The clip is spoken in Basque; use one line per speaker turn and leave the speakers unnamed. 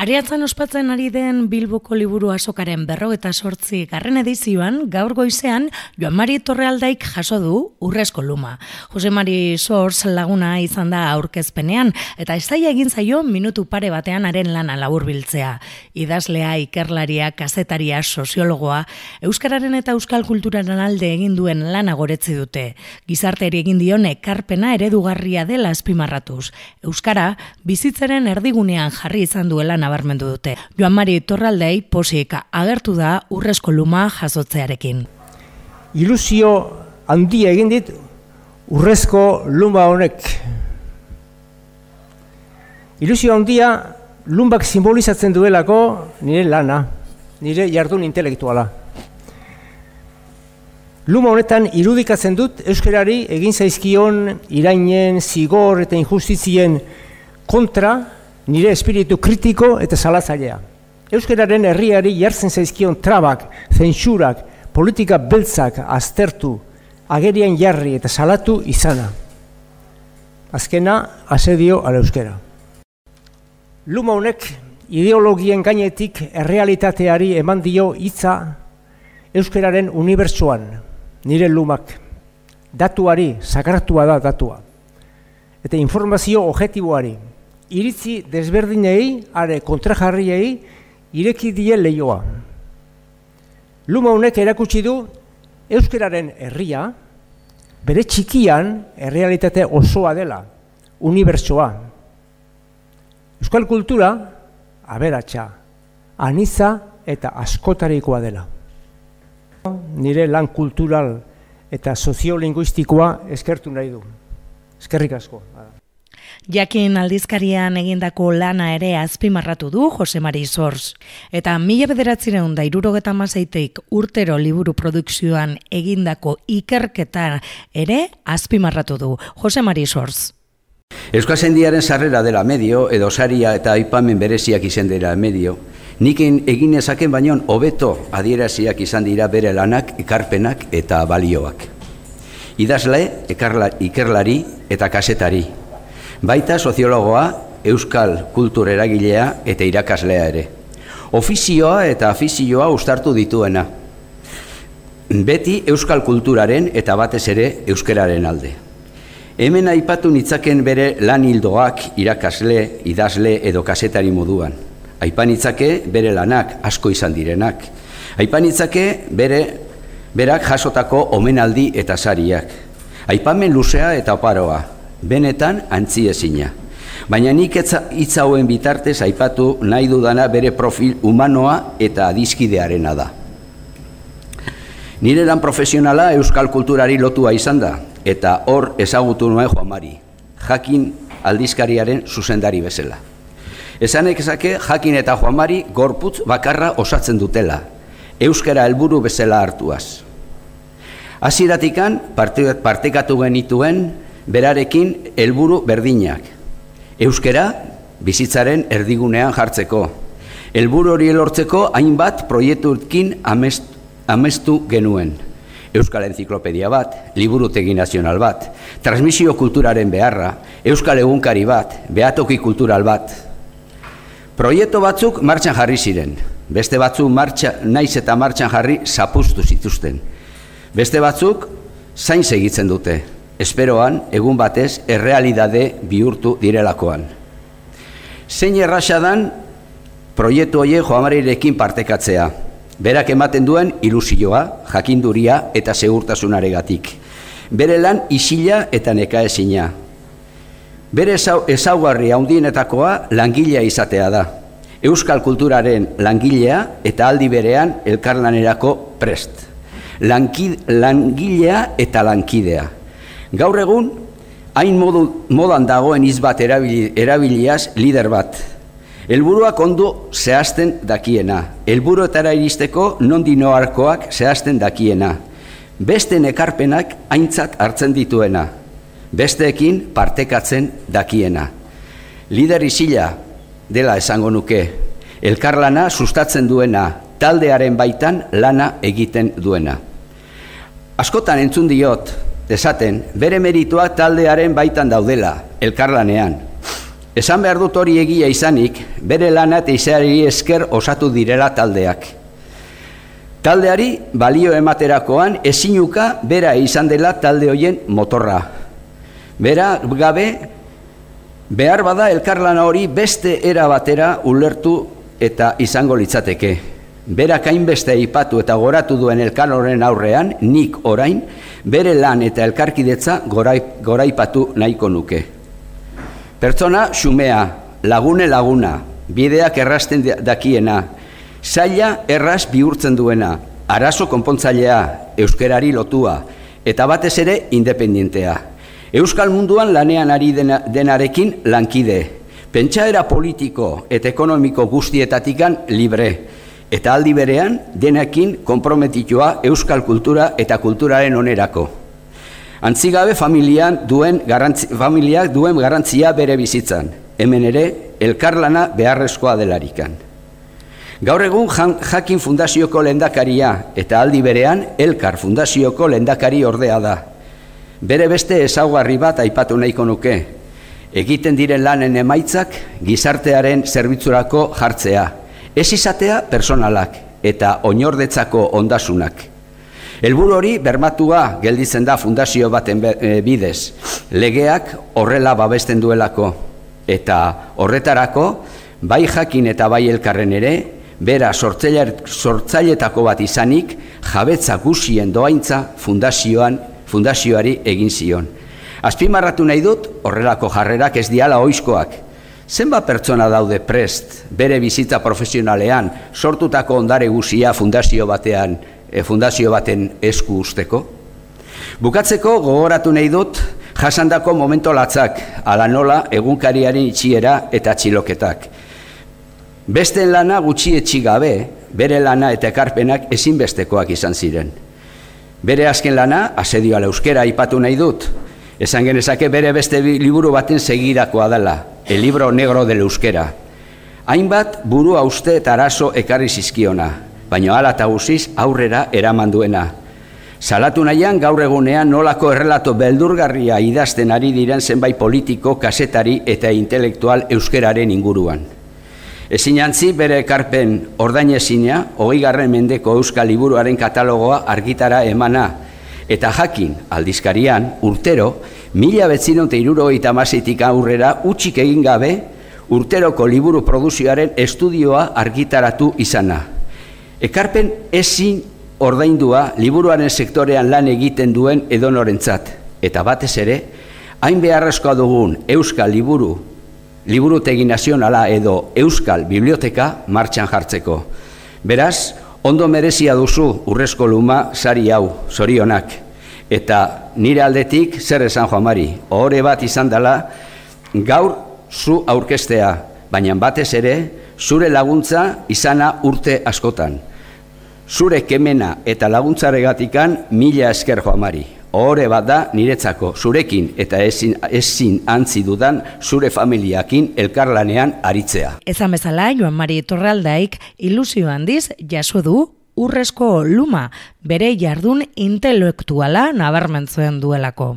Ariatzan ospatzen ari den Bilboko liburu asokaren berro eta sortzi garren edizioan, gaur goizean, Joan Mari Torrealdaik jaso du urrezko luma. Jose Mari Sors laguna izan da aurkezpenean, eta ez egin zaio minutu pare batean haren lana laburbiltzea. Idazlea, ikerlaria, kazetaria, soziologoa, Euskararen eta Euskal Kulturaren alde egin duen lana goretzi dute. Gizarteri egin dion ekarpena eredugarria dela azpimarratuz. Euskara, bizitzaren erdigunean jarri izan duela nabarmendu dute. Joan Mari Torraldei posik agertu da urrezko luma jasotzearekin.
Ilusio handia egin dit urrezko luma honek. Ilusio handia lumbak simbolizatzen duelako nire lana, nire jardun intelektuala. Luma honetan irudikatzen dut euskarari egin zaizkion irainen, zigor eta injustizien kontra nire espiritu kritiko eta salatzailea. Euskararen herriari jartzen zaizkion trabak, zentsurak, politika beltzak aztertu, agerian jarri eta salatu izana. Azkena, asedio ala euskera. Luma honek ideologien gainetik errealitateari eman dio hitza euskararen unibertsuan, nire lumak. Datuari, sakratua da datua. Eta informazio objektiboari, iritzi desberdinei, are kontrajarriei, ireki die leioa. Luma honek erakutsi du euskararen herria, bere txikian errealitate osoa dela, unibertsoa. Euskal kultura, aberatsa, aniza eta askotarikoa dela. Nire lan kultural eta soziolinguistikoa eskertu nahi du. Eskerrik asko.
Jakin aldizkarian egindako lana ere azpimarratu du Jose Mari Sors. Eta mila bederatzireun da irurogeta mazeiteik urtero liburu produkzioan egindako ikerketa ere azpimarratu du Jose Mari Sors.
Euskal Zendiaren sarrera dela medio, edo saria eta aipamen bereziak izan dela medio, niken egin ezaken baino hobeto adieraziak izan dira bere lanak, ikarpenak eta balioak. Idazle, ikerlari eta kasetari, baita soziologoa, euskal kultur eragilea eta irakaslea ere. Ofizioa eta afizioa ustartu dituena. Beti euskal kulturaren eta batez ere euskeraren alde. Hemen aipatu nitzaken bere lan hildoak irakasle, idazle edo kasetari moduan. Aipan nitzake bere lanak asko izan direnak. Aipan nitzake bere berak jasotako omenaldi eta sariak. Aipamen luzea eta oparoa, benetan antziezina. Baina nik hitz hauen bitartez aipatu nahi dudana bere profil humanoa eta adizkidearena da. Nire lan profesionala euskal kulturari lotua izan da, eta hor ezagutu nuen Juan jakin aldizkariaren zuzendari bezala. Esanek ezake jakin eta Juan Mari gorputz bakarra osatzen dutela, euskara helburu bezala hartuaz. Aziratikan partekatu genituen berarekin helburu berdinak. Euskera bizitzaren erdigunean jartzeko. Helburu hori lortzeko hainbat proiektuekin amestu genuen. Euskal Enziklopedia bat, Liburutegi Nazional bat, Transmisio Kulturaren beharra, Euskal Egunkari bat, Beatoki Kultural bat. Proiektu batzuk martxan jarri ziren, beste batzuk martxa, naiz eta martxan jarri zapustu zituzten. Beste batzuk zain segitzen dute, esperoan egun batez errealidade bihurtu direlakoan. Zein errasadan proiektu hoe Joamarirekin partekatzea. Berak ematen duen ilusioa, jakinduria eta segurtasunaregatik. Bere lan isila eta nekaezina. Bere ezaugarri handienetakoa langilea izatea da. Euskal kulturaren langilea eta aldi berean elkarlanerako prest. langilea eta lankidea. Gaur egun, hain modu, modan dagoen izbat erabili, erabiliaz lider bat. Elburuak ondo zehazten dakiena. Elburuetara iristeko nondi noarkoak zehazten dakiena. Beste nekarpenak aintzat hartzen dituena. Besteekin partekatzen dakiena. Lider izila dela esango nuke. Elkarlana sustatzen duena, taldearen baitan lana egiten duena. Askotan entzun diot, esaten, bere merituak taldearen baitan daudela, elkarlanean. Esan behar dut hori egia izanik, bere lana eta izari esker osatu direla taldeak. Taldeari balio ematerakoan ezinuka bera izan dela talde hoien motorra. Bera gabe behar bada elkarlana hori beste era batera ulertu eta izango litzateke. Berak hainbeste ipatu eta goratu duen elkanoren aurrean, nik orain, bere lan eta elkarkidetza goraipatu nahiko nuke. Pertsona xumea, lagune laguna, bideak errasten dakiena, zaila erraz bihurtzen duena, arazo konpontzailea, euskerari lotua, eta batez ere independientea. Euskal munduan lanean ari denarekin lankide, pentsaera politiko eta ekonomiko guztietatikan libre, eta aldi berean denekin konprometitua euskal kultura eta kulturaren onerako. Antzigabe familian duen garrantzi, familiak duen garrantzia bere bizitzan, hemen ere elkarlana beharrezkoa delarikan. Gaur egun Jakin Fundazioko lendakaria eta aldi berean Elkar Fundazioko lendakari ordea da. Bere beste ezaugarri bat aipatu nahiko nuke. Egiten diren lanen emaitzak gizartearen zerbitzurako jartzea, ez izatea personalak eta oinordetzako ondasunak. Helburu hori bermatua gelditzen da fundazio baten e, bidez, legeak horrela babesten duelako, eta horretarako, bai jakin eta bai elkarren ere, bera sortzailetako bat izanik, jabetza guzien doaintza fundazioan, fundazioari egin zion. Azpimarratu nahi dut, horrelako jarrerak ez diala oizkoak, Zenba pertsona daude prest bere bizitza profesionalean sortutako ondare guzia fundazio batean e, fundazio baten esku usteko? Bukatzeko gogoratu nahi dut jasandako momento latzak ala nola egunkariaren itxiera eta txiloketak. Beste lana gutxi gabe, bere lana eta ekarpenak ezinbestekoak izan ziren. Bere azken lana, asedioa euskera ipatu nahi dut, esan genezake bere beste liburu baten segirakoa dela, el libro negro del euskera. Hainbat buru uste eta arazo ekarri zizkiona, baina ala eta guziz aurrera eraman duena. Salatu nahian gaur egunean nolako errelato beldurgarria idazten ari diren zenbait politiko, kasetari eta intelektual euskeraren inguruan. Ezin antzi bere ekarpen ordainezina, hogei garren mendeko euskal liburuaren katalogoa argitara emana, eta jakin aldizkarian urtero mila betzinon eta aurrera utxik egin gabe urteroko liburu produzioaren estudioa argitaratu izana. Ekarpen ezin ordaindua liburuaren sektorean lan egiten duen edonorentzat eta batez ere, hain beharrezkoa dugun Euskal Liburu, Liburutegi Nazionala edo Euskal Biblioteka martxan jartzeko. Beraz, ondo merezia duzu urrezko luma sari hau, zorionak. Eta nire aldetik zer esan joan mari, ohore bat izan dela gaur zu aurkestea, baina batez ere zure laguntza izana urte askotan. Zure kemena eta laguntzaregatikan mila esker joan mari. Ohore bat da niretzako zurekin eta ezin, ezin antzi dudan zure familiakin elkarlanean aritzea.
Ezan bezala, Joan Mari Torraldaik ilusio handiz jaso du urrezko luma bere jardun intelektuala nabarmentzuen duelako.